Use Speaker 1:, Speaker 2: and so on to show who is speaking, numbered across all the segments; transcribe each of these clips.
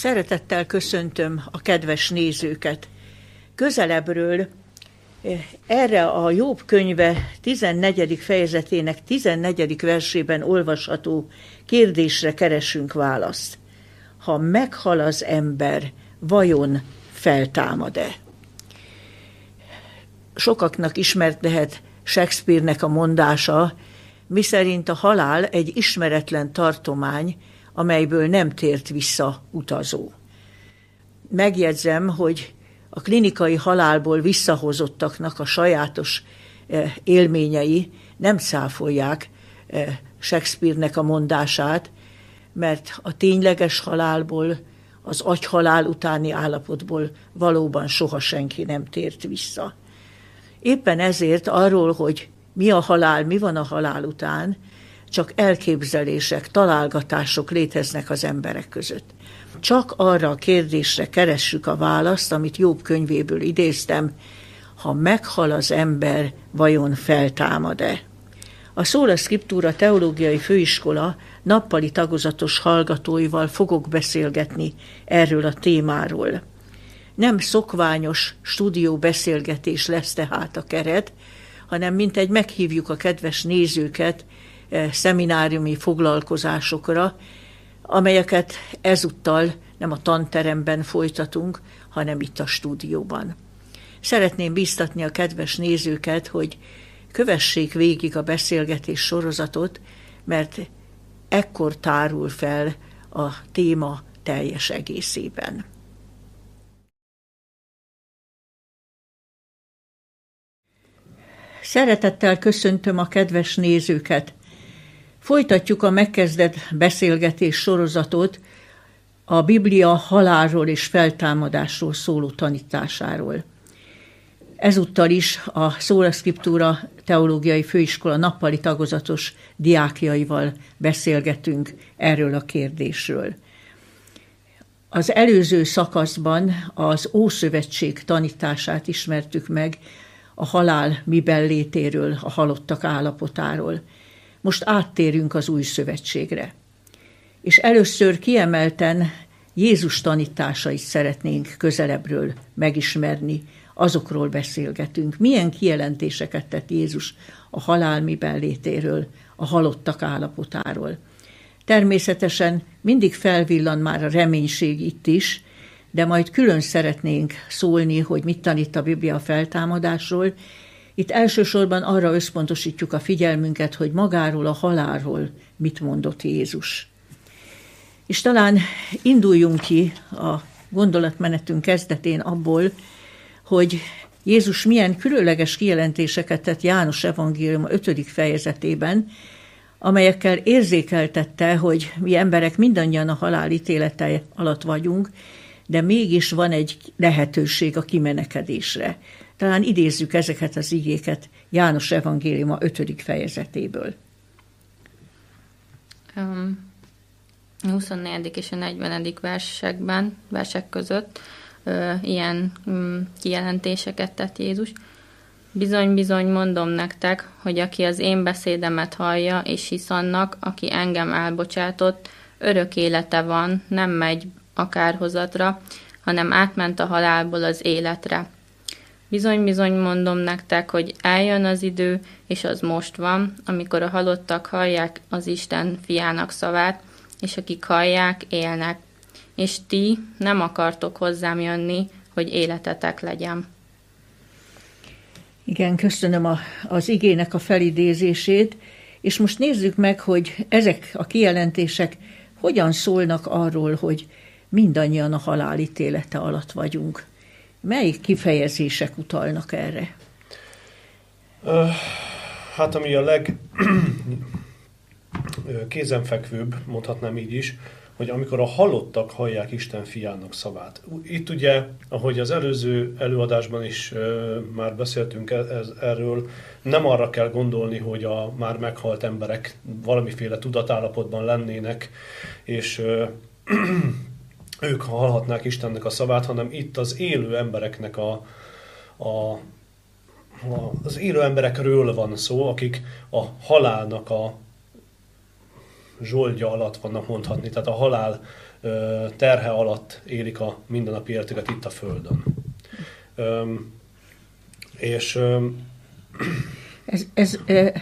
Speaker 1: Szeretettel köszöntöm a kedves nézőket. Közelebbről eh, erre a Jobb könyve 14. fejezetének 14. versében olvasható kérdésre keresünk választ. Ha meghal az ember, vajon feltámad-e? Sokaknak ismert lehet Shakespeare-nek a mondása, miszerint a halál egy ismeretlen tartomány, amelyből nem tért vissza utazó. Megjegyzem, hogy a klinikai halálból visszahozottaknak a sajátos eh, élményei nem száfolják eh, Shakespeare-nek a mondását, mert a tényleges halálból, az agyhalál utáni állapotból valóban soha senki nem tért vissza. Éppen ezért arról, hogy mi a halál, mi van a halál után, csak elképzelések, találgatások léteznek az emberek között. Csak arra a kérdésre keressük a választ, amit Jobb könyvéből idéztem, ha meghal az ember, vajon feltámad-e? A Szóla Scriptura Teológiai Főiskola nappali tagozatos hallgatóival fogok beszélgetni erről a témáról. Nem szokványos stúdió beszélgetés lesz tehát a keret, hanem mint egy meghívjuk a kedves nézőket szemináriumi foglalkozásokra, amelyeket ezúttal nem a tanteremben folytatunk, hanem itt a stúdióban. Szeretném biztatni a kedves nézőket, hogy kövessék végig a beszélgetés sorozatot, mert ekkor tárul fel a téma teljes egészében. Szeretettel köszöntöm a kedves nézőket. Folytatjuk a megkezdett beszélgetés sorozatot a Biblia halálról és feltámadásról szóló tanításáról. Ezúttal is a Szóla Scriptura Teológiai Főiskola nappali tagozatos diákjaival beszélgetünk erről a kérdésről. Az előző szakaszban az Ószövetség tanítását ismertük meg, a halál miben létéről, a halottak állapotáról. Most áttérünk az új szövetségre. És először kiemelten Jézus tanításait szeretnénk közelebbről megismerni, azokról beszélgetünk. Milyen kijelentéseket tett Jézus a halál miben létéről, a halottak állapotáról. Természetesen mindig felvillan már a reménység itt is, de majd külön szeretnénk szólni, hogy mit tanít a Biblia a feltámadásról. Itt elsősorban arra összpontosítjuk a figyelmünket, hogy magáról a halálról mit mondott Jézus. És talán induljunk ki a gondolatmenetünk kezdetén abból, hogy Jézus milyen különleges kijelentéseket tett János evangélium 5. fejezetében, amelyekkel érzékeltette, hogy mi emberek mindannyian a halál ítélete alatt vagyunk, de mégis van egy lehetőség a kimenekedésre. Talán idézzük ezeket az igéket János evangéliuma 5. fejezetéből.
Speaker 2: Um, 24. és a 40. versekben, versek között ilyen um, kijelentéseket tett Jézus. Bizony-bizony mondom nektek, hogy aki az én beszédemet hallja és hisz annak, aki engem elbocsátott, örök élete van, nem megy akárhozatra, hanem átment a halálból az életre. Bizony-bizony mondom nektek, hogy eljön az idő, és az most van, amikor a halottak hallják az Isten fiának szavát, és akik hallják, élnek. És ti nem akartok hozzám jönni, hogy életetek legyen.
Speaker 1: Igen, köszönöm a, az igének a felidézését, és most nézzük meg, hogy ezek a kijelentések hogyan szólnak arról, hogy mindannyian a halálítélete alatt vagyunk. Melyik kifejezések utalnak erre?
Speaker 3: Hát ami a leg kézenfekvőbb, mondhatnám így is, hogy amikor a halottak hallják Isten fiának szavát. Itt ugye, ahogy az előző előadásban is már beszéltünk e-, ez, erről, nem arra kell gondolni, hogy a már meghalt emberek valamiféle tudatállapotban lennének, és ők hallhatnák Istennek a szavát, hanem itt az élő embereknek a, a, a az élő emberekről van szó, akik a halálnak a zsoldja alatt vannak mondhatni, tehát a halál terhe alatt élik a mindennapi életüket itt a Földön. És
Speaker 1: ez, ez,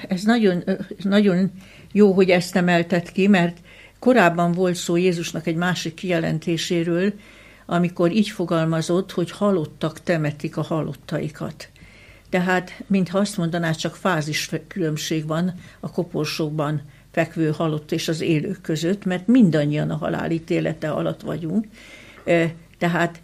Speaker 1: ez nagyon, nagyon jó, hogy ezt emeltet ki, mert korábban volt szó Jézusnak egy másik kijelentéséről, amikor így fogalmazott, hogy halottak temetik a halottaikat. Tehát, mintha azt mondaná, csak fázis különbség van a koporsókban fekvő halott és az élők között, mert mindannyian a halál ítélete alatt vagyunk. Tehát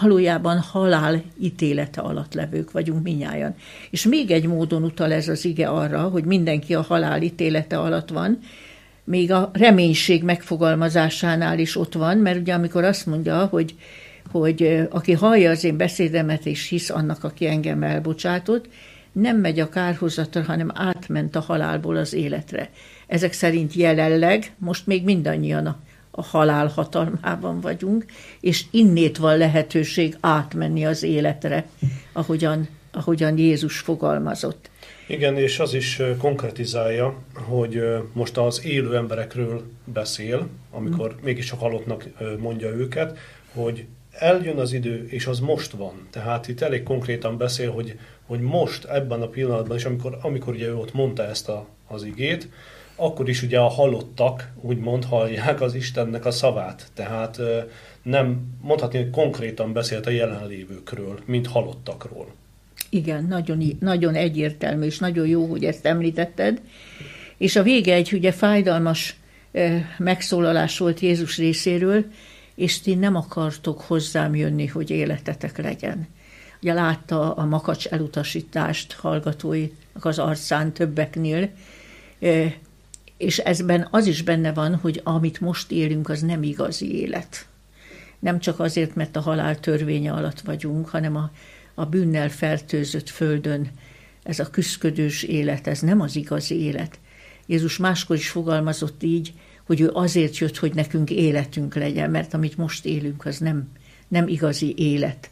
Speaker 1: valójában halál ítélete alatt levők vagyunk minnyáján. És még egy módon utal ez az ige arra, hogy mindenki a halál ítélete alatt van, még a reménység megfogalmazásánál is ott van, mert ugye amikor azt mondja, hogy, hogy aki hallja az én beszédemet és hisz annak, aki engem elbocsátott, nem megy a kárhozatra, hanem átment a halálból az életre. Ezek szerint jelenleg most még mindannyian a, a halál hatalmában vagyunk, és innét van lehetőség átmenni az életre, ahogyan, ahogyan Jézus fogalmazott.
Speaker 3: Igen, és az is konkretizálja, hogy most az élő emberekről beszél, amikor mm. mégiscsak halottnak mondja őket, hogy eljön az idő, és az most van. Tehát itt elég konkrétan beszél, hogy, hogy most, ebben a pillanatban, és amikor, amikor ugye ő ott mondta ezt a, az igét, akkor is ugye a halottak úgymond hallják az Istennek a szavát. Tehát nem mondhatni, hogy konkrétan beszélt a jelenlévőkről, mint halottakról.
Speaker 1: Igen, nagyon, nagyon egyértelmű, és nagyon jó, hogy ezt említetted. És a vége egy ugye fájdalmas megszólalás volt Jézus részéről, és ti nem akartok hozzám jönni, hogy életetek legyen. Ugye látta a makacs elutasítást hallgatóinak az arcán többeknél, és ezben az is benne van, hogy amit most élünk, az nem igazi élet. Nem csak azért, mert a halál törvénye alatt vagyunk, hanem a, a bűnnel fertőzött földön ez a küszködős élet, ez nem az igazi élet. Jézus máskor is fogalmazott így, hogy ő azért jött, hogy nekünk életünk legyen, mert amit most élünk, az nem, nem igazi élet.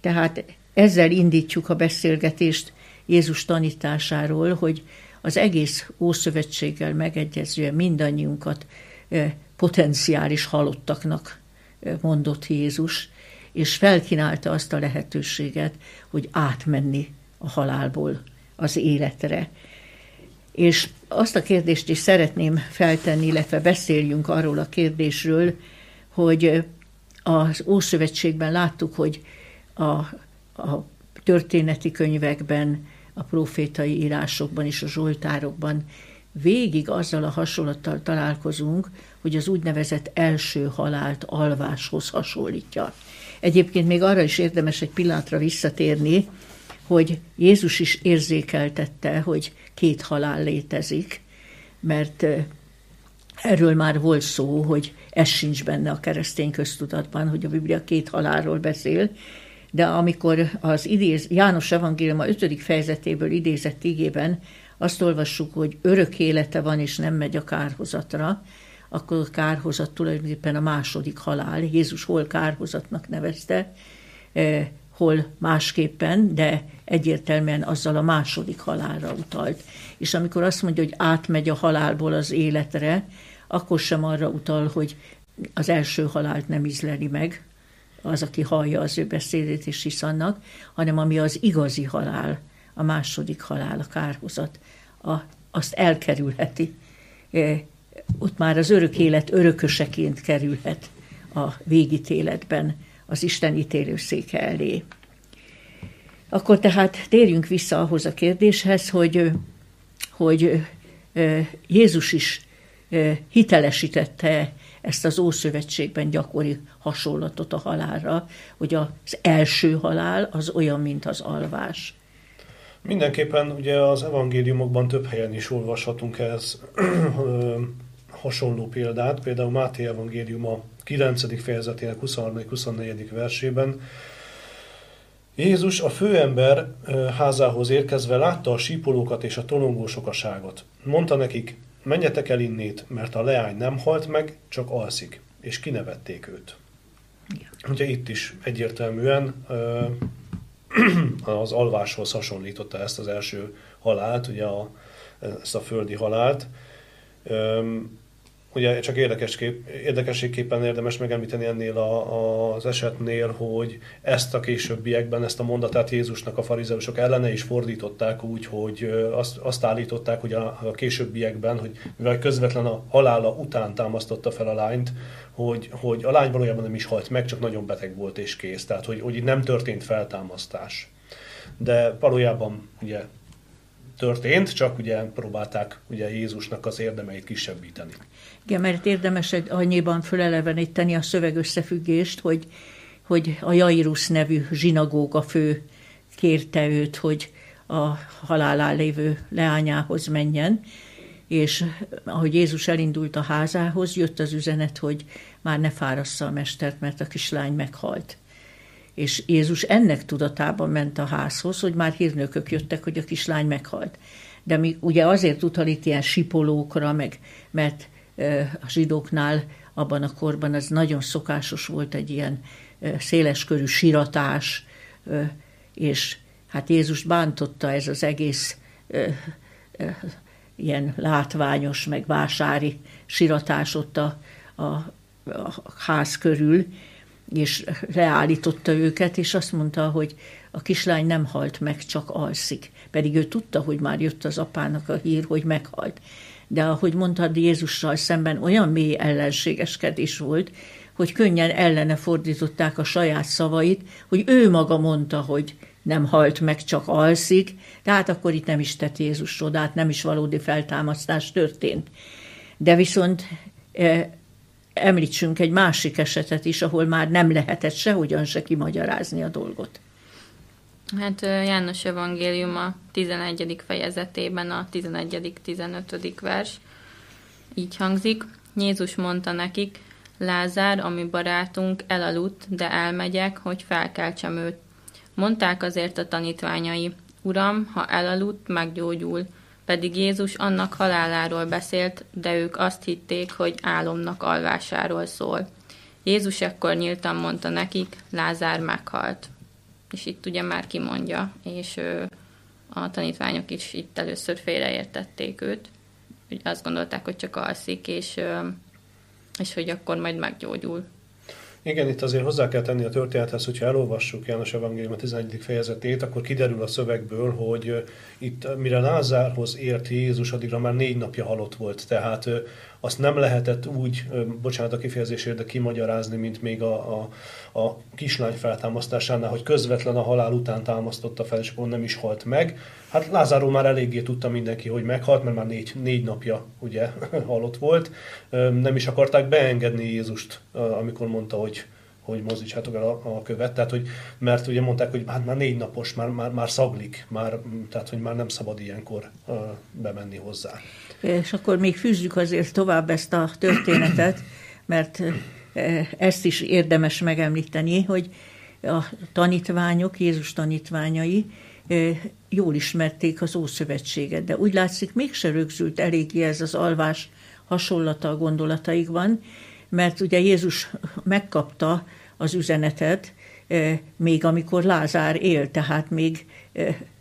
Speaker 1: Tehát ezzel indítjuk a beszélgetést Jézus tanításáról, hogy az egész Ószövetséggel megegyezően mindannyiunkat potenciális halottaknak mondott Jézus, és felkínálta azt a lehetőséget, hogy átmenni a halálból az életre. És azt a kérdést is szeretném feltenni, illetve beszéljünk arról a kérdésről, hogy az Ószövetségben láttuk, hogy a, a történeti könyvekben, a profétai írásokban és a zsoltárokban végig azzal a hasonlattal találkozunk, hogy az úgynevezett első halált alváshoz hasonlítja. Egyébként még arra is érdemes egy pillanatra visszatérni, hogy Jézus is érzékeltette, hogy két halál létezik, mert erről már volt szó, hogy ez sincs benne a keresztény köztudatban, hogy a Biblia két halálról beszél, de amikor az idéz, János Evangélium a 5. fejezetéből idézett igében azt olvassuk, hogy örök élete van, és nem megy a kárhozatra, akkor kárhozat tulajdonképpen a második halál. Jézus hol kárhozatnak nevezte, eh, hol másképpen, de egyértelműen azzal a második halálra utalt. És amikor azt mondja, hogy átmegy a halálból az életre, akkor sem arra utal, hogy az első halált nem izleli meg, az, aki hallja az ő beszédét és hisz annak, hanem ami az igazi halál, a második halál, a kárhozat, a, azt elkerülheti. Ott már az örök élet örököseként kerülhet a végítéletben az Isten ítélőszéke elé. Akkor tehát térjünk vissza ahhoz a kérdéshez, hogy, hogy Jézus is hitelesítette ezt az Ószövetségben gyakori hasonlatot a halálra, hogy az első halál az olyan, mint az alvás.
Speaker 3: Mindenképpen ugye az evangéliumokban több helyen is olvashatunk ez hasonló példát, például Máté evangélium a 9. fejezetének 23-24. versében Jézus a főember házához érkezve látta a sípolókat és a tolongó sokaságot. Mondta nekik, menjetek el innét, mert a leány nem halt meg, csak alszik, és kinevették őt. Ugye itt is egyértelműen az alváshoz hasonlította ezt az első halált, ugye a, ezt a földi halált, Ugye csak érdekesképp, érdekességképpen érdemes megemlíteni ennél a, az esetnél, hogy ezt a későbbiekben, ezt a mondatát Jézusnak a farizeusok ellene is fordították úgy, hogy azt, azt állították, hogy a, a későbbiekben, hogy mivel közvetlen a halála után támasztotta fel a lányt, hogy, hogy a lány valójában nem is halt meg, csak nagyon beteg volt és kész. Tehát, hogy, hogy itt nem történt feltámasztás. De valójában ugye történt, csak ugye próbálták ugye Jézusnak az érdemeit kisebbíteni.
Speaker 1: Igen, mert érdemes egy annyiban föleleveníteni a szöveg összefüggést, hogy, hogy a Jairus nevű zsinagóga fő kérte őt, hogy a halálán lévő leányához menjen, és ahogy Jézus elindult a házához, jött az üzenet, hogy már ne fárassza a mestert, mert a kislány meghalt. És Jézus ennek tudatában ment a házhoz, hogy már hírnökök jöttek, hogy a kislány meghalt. De mi ugye azért utal itt ilyen sipolókra, meg, mert a zsidóknál abban a korban az nagyon szokásos volt egy ilyen széleskörű siratás, és hát Jézus bántotta ez az egész ilyen látványos, meg vásári siratás ott a, a, a ház körül, és leállította őket, és azt mondta, hogy a kislány nem halt meg, csak alszik. Pedig ő tudta, hogy már jött az apának a hír, hogy meghalt de ahogy mondtad, Jézussal szemben olyan mély ellenségeskedés volt, hogy könnyen ellene fordították a saját szavait, hogy ő maga mondta, hogy nem halt meg, csak alszik, tehát akkor itt nem is tett Jézus csodát, nem is valódi feltámasztás történt. De viszont e, említsünk egy másik esetet is, ahol már nem lehetett sehogyan se kimagyarázni a dolgot.
Speaker 2: Hát János Evangélium a 11. fejezetében a 11.-15. vers így hangzik. Jézus mondta nekik, Lázár, ami barátunk, elaludt, de elmegyek, hogy felkeltsem őt. Mondták azért a tanítványai, Uram, ha elaludt, meggyógyul. Pedig Jézus annak haláláról beszélt, de ők azt hitték, hogy álomnak alvásáról szól. Jézus ekkor nyíltan mondta nekik, Lázár meghalt és itt ugye már kimondja, és a tanítványok is itt először félreértették őt, hogy azt gondolták, hogy csak alszik, és, és hogy akkor majd meggyógyul.
Speaker 3: Igen, itt azért hozzá kell tenni a történethez, hogyha elolvassuk János Evangélium a 11. fejezetét, akkor kiderül a szövegből, hogy itt mire Lázárhoz ért Jézus, addigra már négy napja halott volt. Tehát azt nem lehetett úgy, bocsánat a kifejezésért, de kimagyarázni, mint még a, a, a kislány feltámasztásánál, hogy közvetlen a halál után támasztotta fel, és akkor nem is halt meg. Hát Lázárról már eléggé tudta mindenki, hogy meghalt, mert már négy, négy napja ugye halott volt. Nem is akarták beengedni Jézust, amikor mondta, hogy hogy mozdítsátok el a, a követ, tehát hogy, mert ugye mondták, hogy hát már négy napos, már, már, már szaglik, már, tehát hogy már nem szabad ilyenkor uh, bemenni hozzá.
Speaker 1: És akkor még fűzzük azért tovább ezt a történetet, mert ezt is érdemes megemlíteni, hogy a tanítványok, Jézus tanítványai jól ismerték az Ószövetséget, de úgy látszik mégse rögzült eléggé ez az alvás hasonlata a gondolataikban, mert ugye Jézus megkapta az üzenetet, még amikor Lázár él, tehát még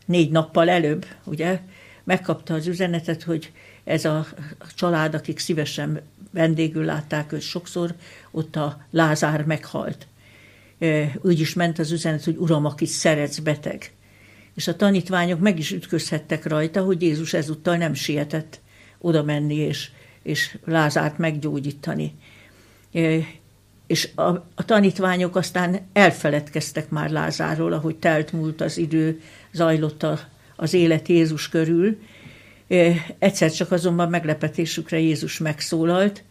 Speaker 1: négy nappal előbb, ugye, megkapta az üzenetet, hogy ez a család, akik szívesen vendégül látták őt sokszor, ott a Lázár meghalt. Úgy is ment az üzenet, hogy Uram, akit szeretsz, beteg. És a tanítványok meg is ütközhettek rajta, hogy Jézus ezúttal nem sietett oda menni és, és Lázárt meggyógyítani. És a, a tanítványok aztán elfeledkeztek már Lázárról, ahogy telt múlt az idő, zajlott a, az élet Jézus körül, Egyszer csak azonban meglepetésükre Jézus megszólalt,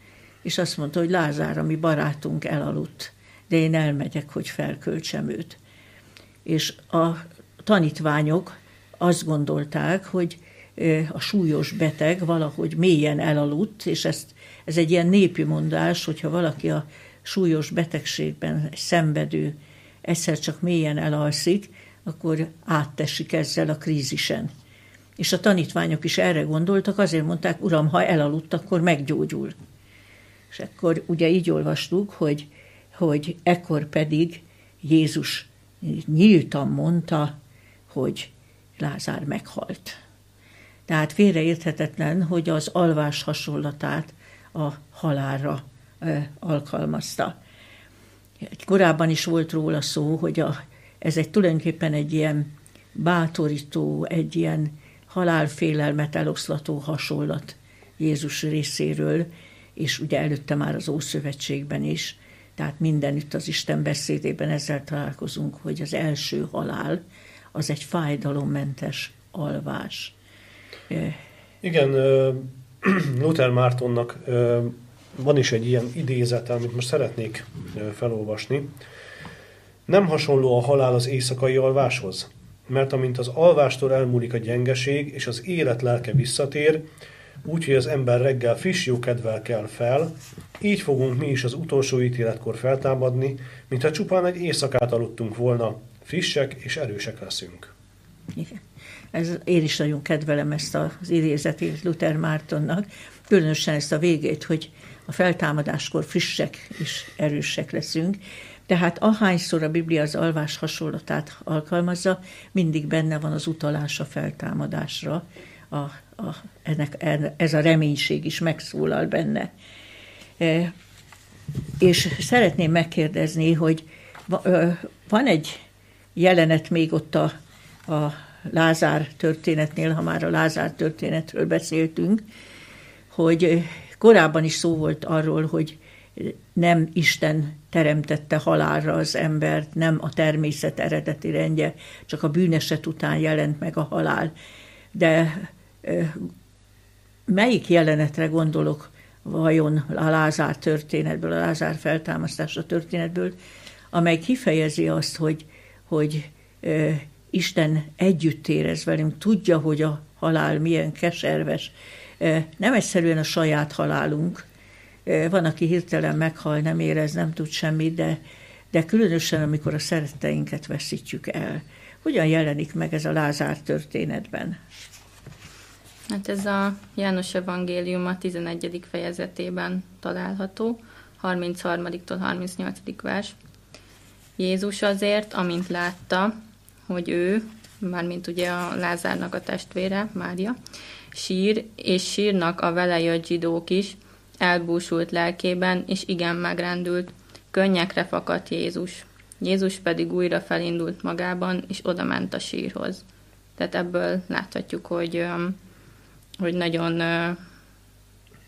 Speaker 1: és azt mondta, hogy Lázár, ami barátunk elaludt, de én elmegyek, hogy felköltsem őt. És a tanítványok azt gondolták, hogy a súlyos beteg valahogy mélyen elaludt, és ezt, ez egy ilyen népi mondás, hogyha valaki a súlyos betegségben szenvedő egyszer csak mélyen elalszik, akkor áttesik ezzel a krízisen. És a tanítványok is erre gondoltak, azért mondták, uram, ha elaludt, akkor meggyógyul. És akkor ugye így olvastuk, hogy, hogy ekkor pedig Jézus nyíltan mondta, hogy Lázár meghalt. Tehát félreérthetetlen, hogy az alvás hasonlatát a halálra alkalmazta. Korábban is volt róla szó, hogy a, ez egy tulajdonképpen egy ilyen bátorító, egy ilyen halálfélelmet eloszlató hasonlat Jézus részéről, és ugye előtte már az Ószövetségben is, tehát mindenütt az Isten beszédében ezzel találkozunk, hogy az első halál az egy fájdalommentes alvás.
Speaker 3: Igen, Luther Mártonnak van is egy ilyen idézet, amit most szeretnék felolvasni. Nem hasonló a halál az éjszakai alváshoz, mert amint az alvástól elmúlik a gyengeség, és az élet lelke visszatér, úgy, hogy az ember reggel friss jókedvel kell fel, így fogunk mi is az utolsó ítéletkor feltámadni, mintha csupán egy éjszakát aludtunk volna, frissek és erősek leszünk.
Speaker 1: Igen. Ez, én is nagyon kedvelem ezt az idézetét Luther Mártonnak, különösen ezt a végét, hogy a feltámadáskor frissek és erősek leszünk. Tehát ahányszor a Biblia az alvás hasonlatát alkalmazza, mindig benne van az utalás a feltámadásra, a, a, ennek, ez a reménység is megszólal benne. E, és szeretném megkérdezni, hogy van egy jelenet még ott a, a Lázár történetnél, ha már a Lázár történetről beszéltünk, hogy korábban is szó volt arról, hogy nem Isten teremtette halálra az embert, nem a természet eredeti rendje, csak a bűneset után jelent meg a halál. De melyik jelenetre gondolok vajon a Lázár történetből, a Lázár feltámasztása történetből, amely kifejezi azt, hogy, hogy Isten együtt érez velünk, tudja, hogy a halál milyen keserves. Nem egyszerűen a saját halálunk. Van, aki hirtelen meghal, nem érez, nem tud semmit, de, de különösen, amikor a szeretteinket veszítjük el. Hogyan jelenik meg ez a Lázár történetben?
Speaker 2: Hát ez a János Evangélium a 11. fejezetében található, 33-tól 38. vers. Jézus azért, amint látta, hogy ő, mármint ugye a Lázárnak a testvére, Mária, sír, és sírnak a vele jött zsidók is, elbúsult lelkében, és igen megrendült. Könnyekre fakadt Jézus. Jézus pedig újra felindult magában, és oda ment a sírhoz. Tehát ebből láthatjuk, hogy, hogy nagyon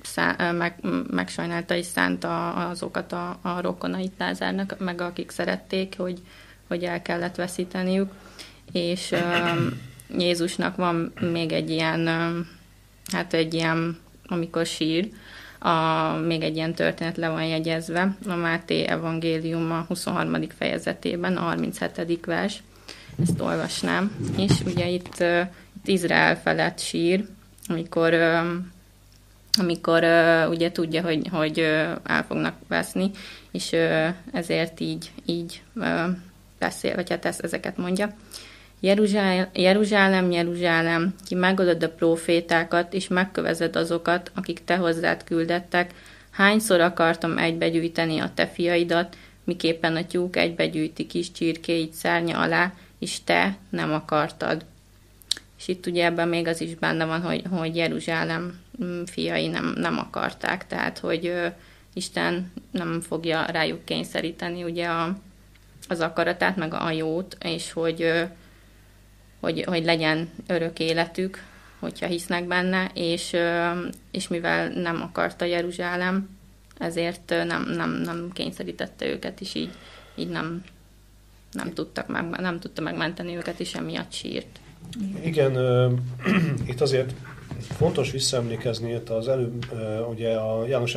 Speaker 2: szá, meg, megsajnálta és szánta azokat a, a rokonait Lázárnak, meg akik szerették, hogy, hogy el kellett veszíteniük és um, Jézusnak van még egy ilyen, um, hát egy ilyen, amikor sír, a, még egy ilyen történet le van jegyezve, a Máté evangélium a 23. fejezetében, a 37. vers, ezt olvasnám, és ugye itt, uh, itt Izrael felett sír, amikor um, amikor uh, ugye tudja, hogy, hogy uh, el fognak veszni, és uh, ezért így, így uh, beszél, vagy hát ezt, ezeket mondja. Jeruzsálem, Jeruzsálem, Jeruzsálem, ki megölöd a profétákat, és megkövezed azokat, akik te hozzád küldettek, hányszor akartam egybegyűjteni a te fiaidat, miképpen a tyúk egybegyűjti kis csirkéit szárnya alá, és te nem akartad. És itt ugye ebben még az is benne van, hogy, hogy Jeruzsálem mm, fiai nem, nem akarták, tehát hogy ö, Isten nem fogja rájuk kényszeríteni ugye a, az akaratát, meg a jót, és hogy ö, hogy, hogy legyen örök életük, hogyha hisznek benne, és, és mivel nem akarta Jeruzsálem, ezért nem, nem, nem kényszerítette őket, és így, így nem, nem, tudtak meg, nem tudta megmenteni őket, és emiatt sírt.
Speaker 3: Igen, itt azért fontos visszaemlékezni itt az előbb, ugye a János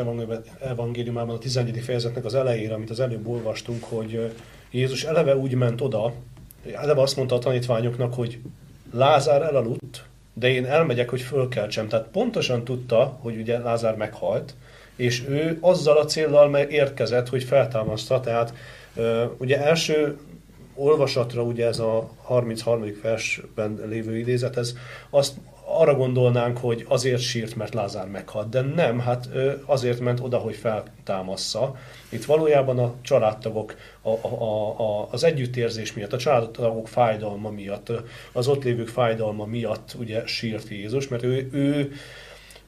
Speaker 3: evangéliumában a 11. fejezetnek az elejére, amit az előbb olvastunk, hogy Jézus eleve úgy ment oda, eleve azt mondta a tanítványoknak, hogy Lázár elaludt, de én elmegyek, hogy fölkeltsem. Tehát pontosan tudta, hogy ugye Lázár meghalt, és ő azzal a céllal érkezett, hogy feltámaszta. Tehát ugye első olvasatra ugye ez a 33. versben lévő idézet, ez azt arra gondolnánk, hogy azért sírt, mert Lázár meghalt, de nem, hát azért ment oda, hogy feltámassza. Itt valójában a családtagok, a, a, a, az együttérzés miatt, a családtagok fájdalma miatt, az ott lévők fájdalma miatt ugye sírt Jézus, mert ő, ő,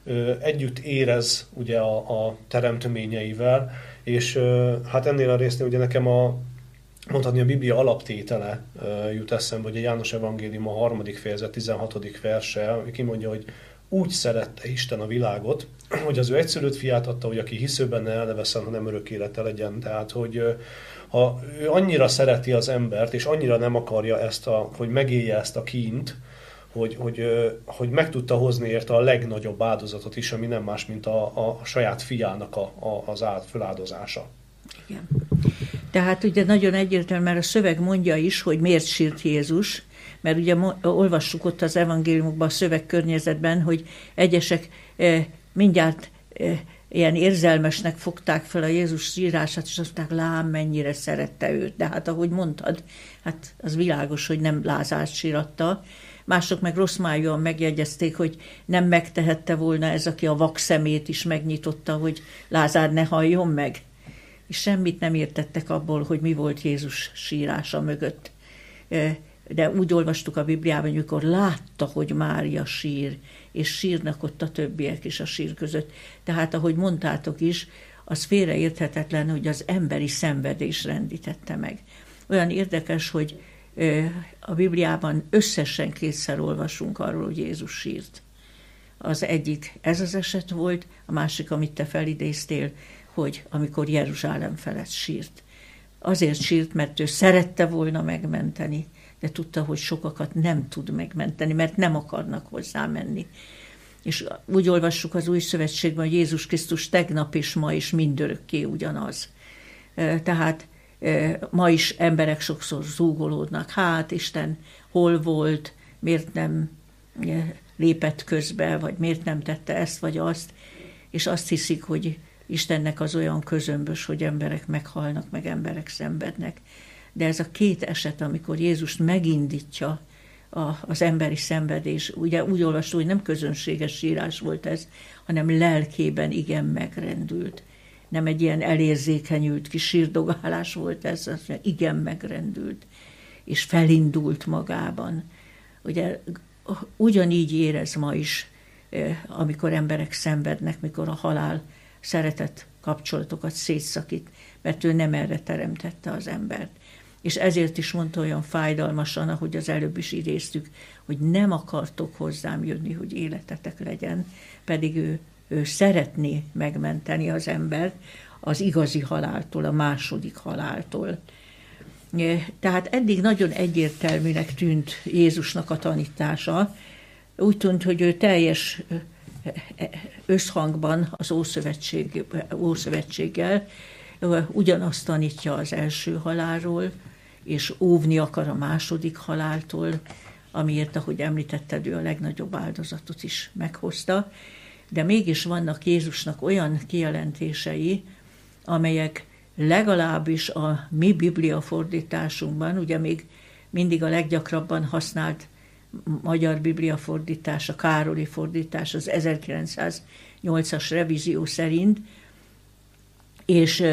Speaker 3: ő együtt érez ugye a, a teremtményeivel, és hát ennél a résznél ugye nekem a, mondhatni a Biblia alaptétele jut eszembe, hogy a János Evangélium a harmadik fejezet 16. verse, kimondja, hogy úgy szerette Isten a világot, hogy az ő egyszülött fiát adta, hogy aki hisző benne el ne veszen, hanem örök élete legyen. Tehát, hogy ha ő annyira szereti az embert, és annyira nem akarja ezt, a, hogy megélje ezt a kínt, hogy, hogy, hogy meg tudta hozni érte a legnagyobb áldozatot is, ami nem más, mint a, a saját fiának a, a, az áld, föláldozása.
Speaker 1: Igen. Tehát ugye nagyon egyértelmű, mert a szöveg mondja is, hogy miért sírt Jézus, mert ugye olvassuk ott az evangéliumokban, a szöveg környezetben, hogy egyesek eh, mindjárt eh, ilyen érzelmesnek fogták fel a Jézus sírását, és azt mondták, lám, mennyire szerette őt. De hát ahogy mondtad, hát az világos, hogy nem Lázárt síratta. Mások meg rossz májúan megjegyezték, hogy nem megtehette volna ez, aki a vak szemét is megnyitotta, hogy Lázár ne halljon meg és semmit nem értettek abból, hogy mi volt Jézus sírása mögött. De úgy olvastuk a Bibliában, amikor látta, hogy Mária sír, és sírnak ott a többiek is a sír között. Tehát, ahogy mondtátok is, az félreérthetetlen, hogy az emberi szenvedés rendítette meg. Olyan érdekes, hogy a Bibliában összesen kétszer olvasunk arról, hogy Jézus sírt. Az egyik ez az eset volt, a másik, amit te felidéztél, hogy amikor Jeruzsálem felett sírt. Azért sírt, mert ő szerette volna megmenteni, de tudta, hogy sokakat nem tud megmenteni, mert nem akarnak hozzá menni. És úgy olvassuk az új szövetségben, hogy Jézus Krisztus tegnap és ma is mindörökké ugyanaz. Tehát ma is emberek sokszor zúgolódnak, hát Isten hol volt, miért nem lépett közbe, vagy miért nem tette ezt vagy azt, és azt hiszik, hogy Istennek az olyan közömbös, hogy emberek meghalnak, meg emberek szenvednek. De ez a két eset, amikor Jézus megindítja a, az emberi szenvedés, ugye úgy olvasó, hogy nem közönséges sírás volt ez, hanem lelkében igen megrendült. Nem egy ilyen elérzékenyült kis sírdogálás volt ez, az igen megrendült, és felindult magában. Ugye ugyanígy érez ma is, eh, amikor emberek szenvednek, mikor a halál szeretett kapcsolatokat szétszakít, mert ő nem erre teremtette az embert. És ezért is mondta olyan fájdalmasan, ahogy az előbb is idéztük, hogy nem akartok hozzám jönni, hogy életetek legyen, pedig ő, ő szeretné megmenteni az embert az igazi haláltól, a második haláltól. Tehát eddig nagyon egyértelműnek tűnt Jézusnak a tanítása. Úgy tűnt, hogy ő teljes összhangban az Ószövetség, Ószövetséggel ugyanazt tanítja az első halálról, és óvni akar a második haláltól, amiért, ahogy említetted, ő a legnagyobb áldozatot is meghozta. De mégis vannak Jézusnak olyan kijelentései, amelyek legalábbis a mi Biblia fordításunkban, ugye még mindig a leggyakrabban használt magyar Biblia fordítás, a Károli fordítás az 1908-as revízió szerint, és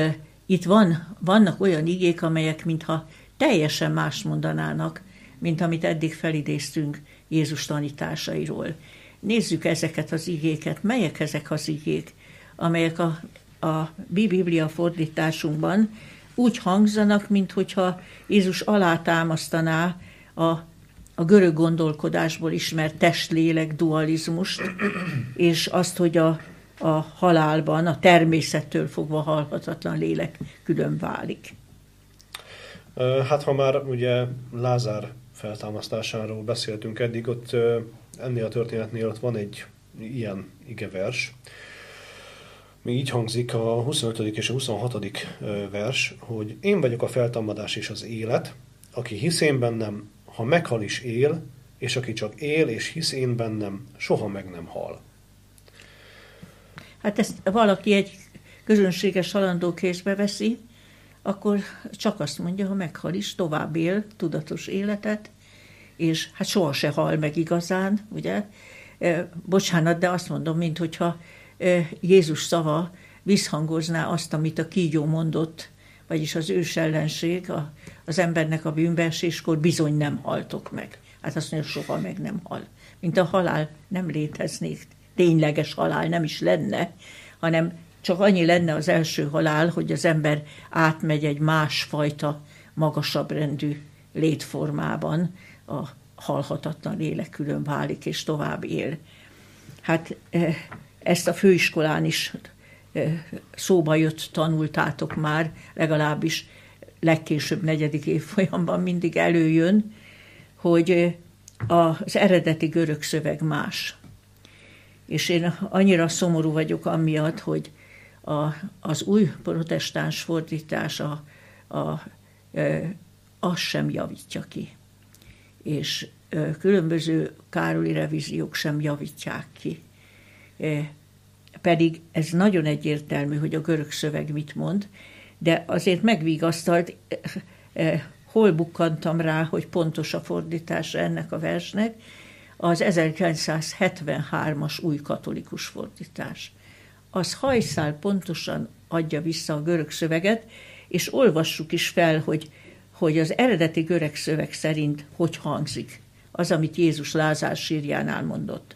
Speaker 1: itt van, vannak olyan igék, amelyek mintha teljesen más mondanának, mint amit eddig felidéztünk Jézus tanításairól. Nézzük ezeket az igéket, melyek ezek az igék, amelyek a, a Biblia fordításunkban úgy hangzanak, mintha Jézus alátámasztaná a a görög gondolkodásból ismert testlélek dualizmust, és azt, hogy a, a halálban a természettől fogva halhatatlan lélek külön válik.
Speaker 3: Hát ha már ugye Lázár feltámasztásáról beszéltünk eddig, ott ennél a történetnél ott van egy ilyen igevers, mi így hangzik a 25. és a 26. vers, hogy én vagyok a feltámadás és az élet, aki hisz én bennem, ha meghal is él, és aki csak él és hisz én bennem, soha meg nem hal.
Speaker 1: Hát ezt valaki egy közönséges halandó kézbe veszi, akkor csak azt mondja, ha meghal is, tovább él tudatos életet, és hát soha se hal meg igazán, ugye? bocsánat, de azt mondom, mint hogyha Jézus szava visszhangozná azt, amit a kígyó mondott, vagyis az ős ellenség a, az embernek a bűnbeeséskor bizony nem haltok meg. Hát azt mondja, soha meg nem hal. Mint a halál nem léteznék, tényleges halál nem is lenne, hanem csak annyi lenne az első halál, hogy az ember átmegy egy másfajta, magasabb rendű létformában, a halhatatlan lélek külön válik és tovább él. Hát eh, ezt a főiskolán is szóba jött, tanultátok már, legalábbis legkésőbb negyedik évfolyamban mindig előjön, hogy az eredeti görög szöveg más. És én annyira szomorú vagyok amiatt, hogy a, az új protestáns fordítás a, a, az sem javítja ki. És különböző Károli revíziók sem javítják ki. Pedig ez nagyon egyértelmű, hogy a görög szöveg mit mond, de azért megvigasztalt, hol bukkantam rá, hogy pontos a fordítása ennek a versnek, az 1973-as új katolikus fordítás. Az hajszál pontosan adja vissza a görög szöveget, és olvassuk is fel, hogy, hogy az eredeti görög szöveg szerint hogy hangzik az, amit Jézus Lázár sírjánál mondott.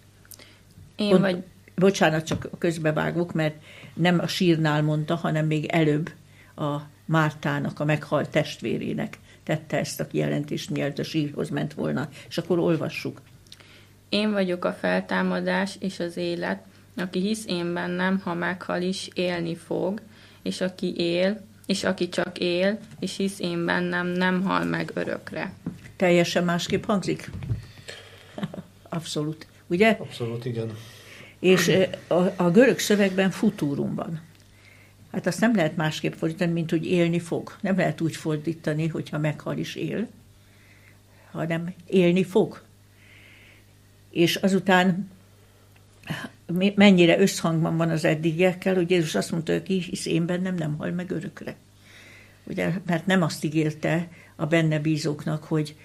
Speaker 2: Én Pont, vagy...
Speaker 1: Bocsánat, csak közbevágok, mert nem a sírnál mondta, hanem még előbb a Mártának, a meghalt testvérének tette ezt a kijelentést, mielőtt a sírhoz ment volna. És akkor olvassuk.
Speaker 2: Én vagyok a feltámadás és az élet, aki hisz én bennem, ha meghal is, élni fog, és aki él, és aki csak él, és hisz én bennem, nem hal meg örökre.
Speaker 1: Teljesen másképp hangzik? Abszolút. Ugye?
Speaker 3: Abszolút, igen.
Speaker 1: És a, a görög szövegben futúrum van. Hát azt nem lehet másképp fordítani, mint hogy élni fog. Nem lehet úgy fordítani, hogyha meghal is él, hanem élni fog. És azután mennyire összhangban van az eddigiekkel, hogy Jézus azt mondta, hogy ki hisz én bennem, nem hal meg örökre. Ugye, mert nem azt ígérte a benne bízóknak, hogy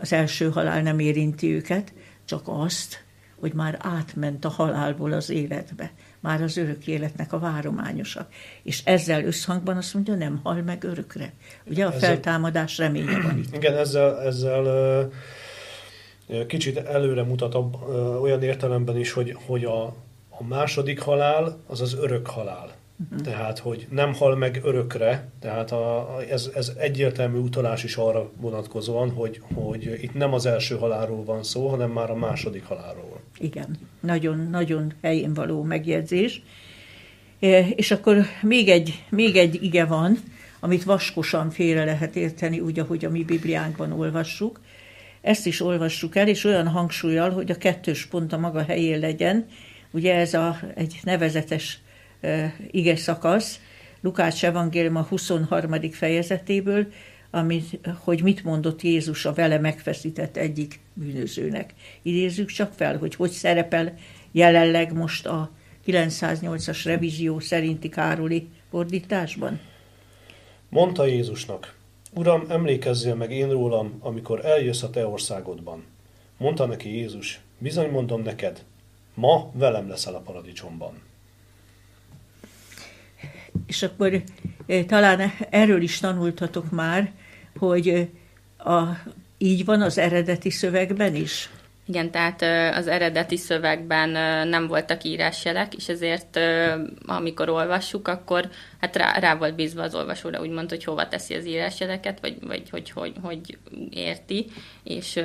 Speaker 1: az első halál nem érinti őket, csak azt, hogy már átment a halálból az életbe, már az örök életnek a várományosa. És ezzel összhangban azt mondja, nem hal meg örökre. Ugye a ezzel, feltámadás reménye van itt.
Speaker 3: Igen, ezzel, ezzel kicsit előre mutat olyan értelemben is, hogy, hogy a, a második halál az az örök halál. Uh-huh. Tehát, hogy nem hal meg örökre, tehát a, ez, ez egyértelmű utalás is arra vonatkozóan, hogy, hogy itt nem az első halálról van szó, hanem már a második halálról.
Speaker 1: Igen, nagyon-nagyon helyén való megjegyzés. E, és akkor még egy, még egy ige van, amit vaskosan félre lehet érteni, úgy, ahogy a mi Bibliánkban olvassuk. Ezt is olvassuk el, és olyan hangsúlyal, hogy a kettős pont a maga helyén legyen. Ugye ez a, egy nevezetes ige szakasz, Lukács evangélium a 23. fejezetéből, amit, hogy mit mondott Jézus a vele megfeszített egyik bűnözőnek. Idézzük csak fel, hogy hogy szerepel jelenleg most a 908-as revízió szerinti Károli fordításban.
Speaker 3: Mondta Jézusnak, Uram, emlékezzél meg én rólam, amikor eljössz a te országodban. Mondta neki Jézus, bizony mondom neked, ma velem leszel a paradicsomban.
Speaker 1: És akkor eh, talán erről is tanultatok már, hogy a, így van az eredeti szövegben is.
Speaker 2: Igen, tehát az eredeti szövegben nem voltak írásjelek, és ezért amikor olvassuk, akkor hát rá, rá volt bízva az olvasóra, úgymond, hogy hova teszi az írásjeleket, vagy, vagy hogy, hogy, hogy érti, és,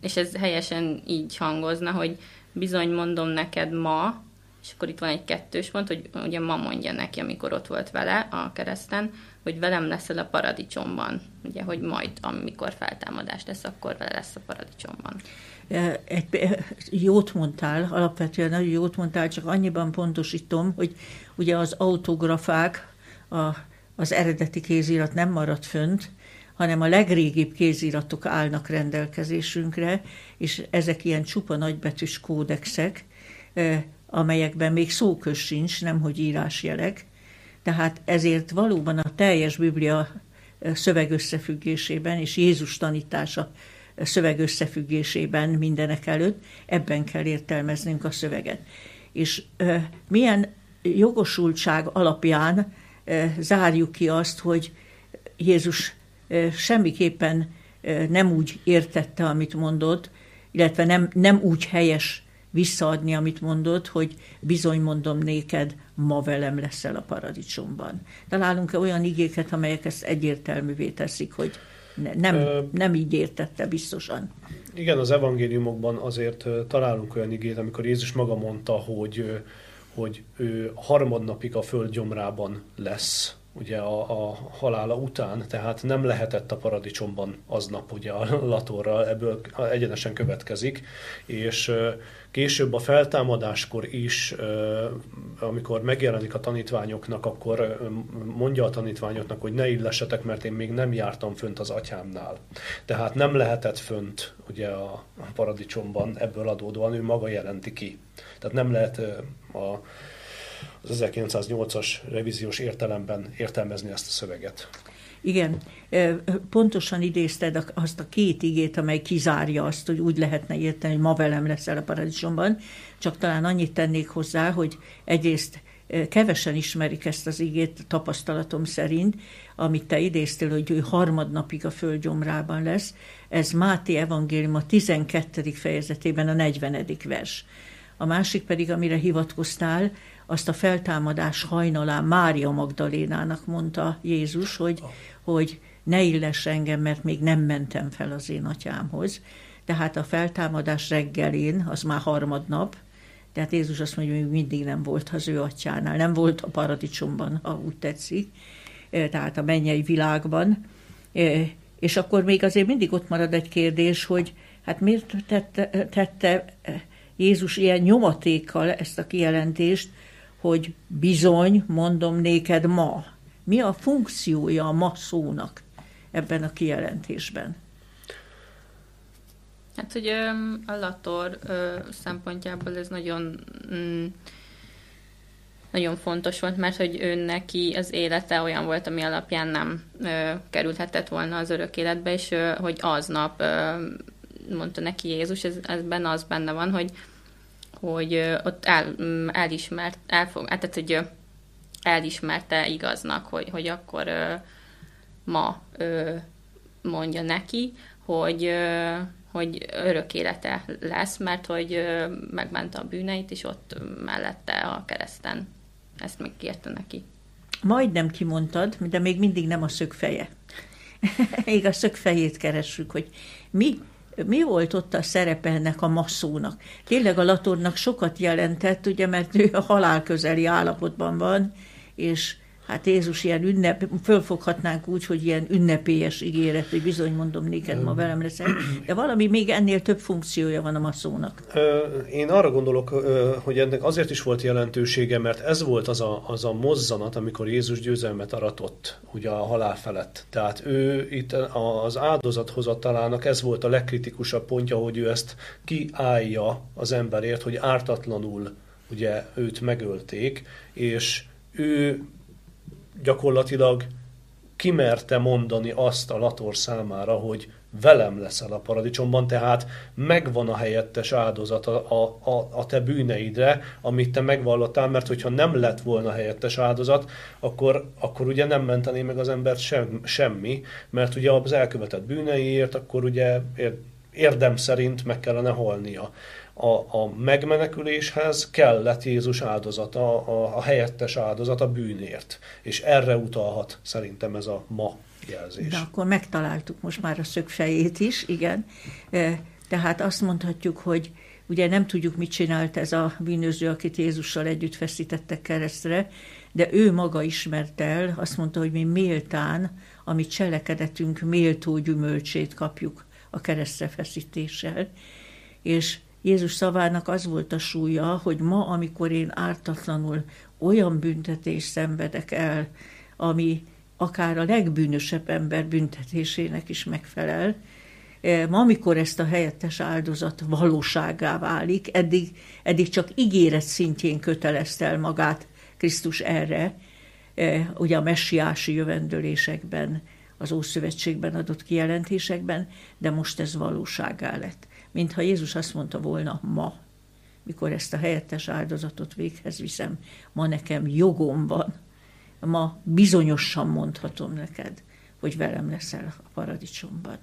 Speaker 2: és ez helyesen így hangozna, hogy bizony mondom neked ma, és akkor itt van egy kettős pont, hogy ugye ma mondja neki, amikor ott volt vele a kereszten, hogy velem leszel a paradicsomban. Ugye, hogy majd, amikor feltámadás lesz, akkor vele lesz a paradicsomban.
Speaker 1: Egy, jót mondtál, alapvetően nagyon jót mondtál, csak annyiban pontosítom, hogy ugye az autografák, a, az eredeti kézirat nem maradt fönt, hanem a legrégibb kéziratok állnak rendelkezésünkre, és ezek ilyen csupa nagybetűs kódexek, amelyekben még szókös sincs, nemhogy írásjelek. Tehát ezért valóban a teljes Biblia szövegösszefüggésében és Jézus tanítása szöveg összefüggésében mindenek előtt, ebben kell értelmeznünk a szöveget. És milyen jogosultság alapján zárjuk ki azt, hogy Jézus semmiképpen nem úgy értette, amit mondott, illetve nem, nem úgy helyes visszaadni, amit mondott, hogy bizony mondom néked, ma velem leszel a paradicsomban. Találunk-e olyan igéket, amelyek ezt egyértelművé teszik, hogy ne, nem, Ö, nem így értette biztosan?
Speaker 3: Igen, az evangéliumokban azért találunk olyan igét, amikor Jézus maga mondta, hogy, hogy ő harmadnapig a föld gyomrában lesz, ugye a, a halála után, tehát nem lehetett a paradicsomban aznap ugye a latorra, ebből egyenesen következik, és később a feltámadáskor is, amikor megjelenik a tanítványoknak, akkor mondja a tanítványoknak, hogy ne illessetek, mert én még nem jártam fönt az atyámnál. Tehát nem lehetett fönt ugye a paradicsomban ebből adódóan, ő maga jelenti ki. Tehát nem lehet a az 1908-as revíziós értelemben értelmezni ezt a szöveget.
Speaker 1: Igen, pontosan idézted azt a két igét, amely kizárja azt, hogy úgy lehetne érteni, hogy ma velem leszel a paradicsomban, csak talán annyit tennék hozzá, hogy egyrészt kevesen ismerik ezt az igét tapasztalatom szerint, amit te idéztél, hogy ő harmadnapig a földgyomrában lesz. Ez Máté evangélium a 12. fejezetében a 40. vers. A másik pedig, amire hivatkoztál, azt a feltámadás hajnalán Mária Magdalénának mondta Jézus, hogy, hogy ne illess engem, mert még nem mentem fel az én atyámhoz. Tehát a feltámadás reggelén, az már harmadnap, tehát Jézus azt mondja, hogy mindig nem volt az ő atyánál, nem volt a paradicsomban, ha úgy tetszik, e, tehát a mennyei világban. E, és akkor még azért mindig ott marad egy kérdés, hogy hát miért tette, tette Jézus ilyen nyomatékkal ezt a kijelentést, hogy bizony, mondom néked ma. Mi a funkciója a ma szónak ebben a kijelentésben?
Speaker 2: Hát, hogy a Lator szempontjából ez nagyon mm, nagyon fontos volt, mert hogy ő neki az élete olyan volt, ami alapján nem kerülhetett volna az örök életbe, és hogy aznap mondta neki Jézus, ez, ezben az benne van, hogy hogy ott el, mm, elismert, elfog, hát, tehát, hogy elismerte igaznak, hogy, hogy akkor ma mondja neki, hogy, hogy örök élete lesz, mert hogy megmente a bűneit, és ott mellette a kereszten ezt még kérte neki.
Speaker 1: Majdnem kimondtad, de még mindig nem a szögfeje. még a szögfejét keressük, hogy mi mi volt ott a szerepe ennek a masszónak? Tényleg a Latornak sokat jelentett, ugye, mert ő a halál közeli állapotban van, és hát Jézus ilyen ünnep, fölfoghatnánk úgy, hogy ilyen ünnepélyes ígéret, hogy bizony mondom néked, ma velem leszel, de valami még ennél több funkciója van a masszónak.
Speaker 3: Én arra gondolok, hogy ennek azért is volt jelentősége, mert ez volt az a, az a mozzanat, amikor Jézus győzelmet aratott ugye a halál felett. Tehát ő itt az áldozathozatálának ez volt a legkritikusabb pontja, hogy ő ezt kiállja az emberért, hogy ártatlanul ugye őt megölték, és ő gyakorlatilag kimerte mondani azt a Lator számára, hogy velem leszel a paradicsomban, tehát megvan a helyettes áldozat a, a, a, a te bűneidre, amit te megvallottál, mert hogyha nem lett volna helyettes áldozat, akkor, akkor ugye nem mentené meg az embert sem, semmi, mert ugye az elkövetett bűneiért, akkor ugye érdem szerint meg kellene halnia a, a megmeneküléshez kellett Jézus áldozata, a, a helyettes áldozat a bűnért. És erre utalhat szerintem ez a ma jelzés.
Speaker 1: De akkor megtaláltuk most már a szögfejét is, igen. E, tehát azt mondhatjuk, hogy ugye nem tudjuk, mit csinált ez a bűnöző, akit Jézussal együtt feszítettek keresztre, de ő maga ismert el, azt mondta, hogy mi méltán, ami cselekedetünk méltó gyümölcsét kapjuk a keresztre feszítéssel. És Jézus szavának az volt a súlya, hogy ma, amikor én ártatlanul olyan büntetést szenvedek el, ami akár a legbűnösebb ember büntetésének is megfelel, e, ma, amikor ezt a helyettes áldozat valóságá válik, eddig, eddig csak ígéret szintjén kötelezte el magát Krisztus erre, e, ugye a messiási jövendőlésekben, az Ószövetségben adott kijelentésekben, de most ez valóságá lett. Mintha Jézus azt mondta volna ma, mikor ezt a helyettes áldozatot véghez viszem, ma nekem jogom van, ma bizonyosan mondhatom neked, hogy velem leszel a paradicsomban.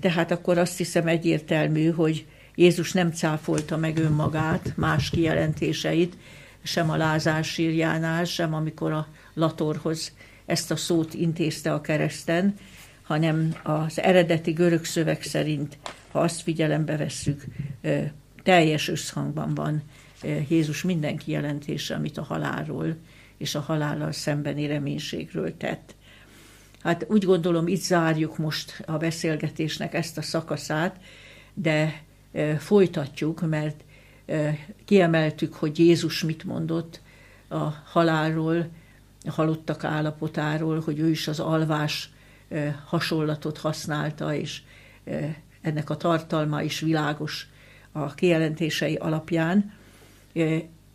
Speaker 1: Tehát akkor azt hiszem egyértelmű, hogy Jézus nem cáfolta meg önmagát, más kijelentéseit, sem a Lázár sírjánál, sem amikor a Latorhoz ezt a szót intézte a kereszten, hanem az eredeti görög szöveg szerint, ha azt figyelembe vesszük, teljes összhangban van Jézus minden kijelentése, amit a halálról és a halállal szembeni reménységről tett. Hát úgy gondolom, itt zárjuk most a beszélgetésnek ezt a szakaszát, de folytatjuk, mert kiemeltük, hogy Jézus mit mondott a halálról, a halottak állapotáról, hogy ő is az alvás hasonlatot használta, és ennek a tartalma is világos a kijelentései alapján,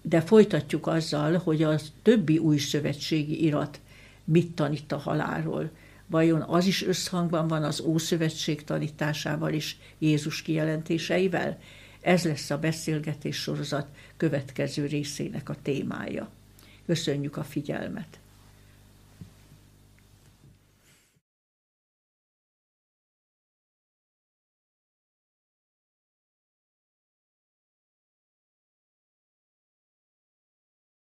Speaker 1: de folytatjuk azzal, hogy a többi új szövetségi irat mit tanít a halálról. Vajon az is összhangban van az Ószövetség tanításával és Jézus kijelentéseivel? Ez lesz a beszélgetés sorozat következő részének a témája. Köszönjük a figyelmet!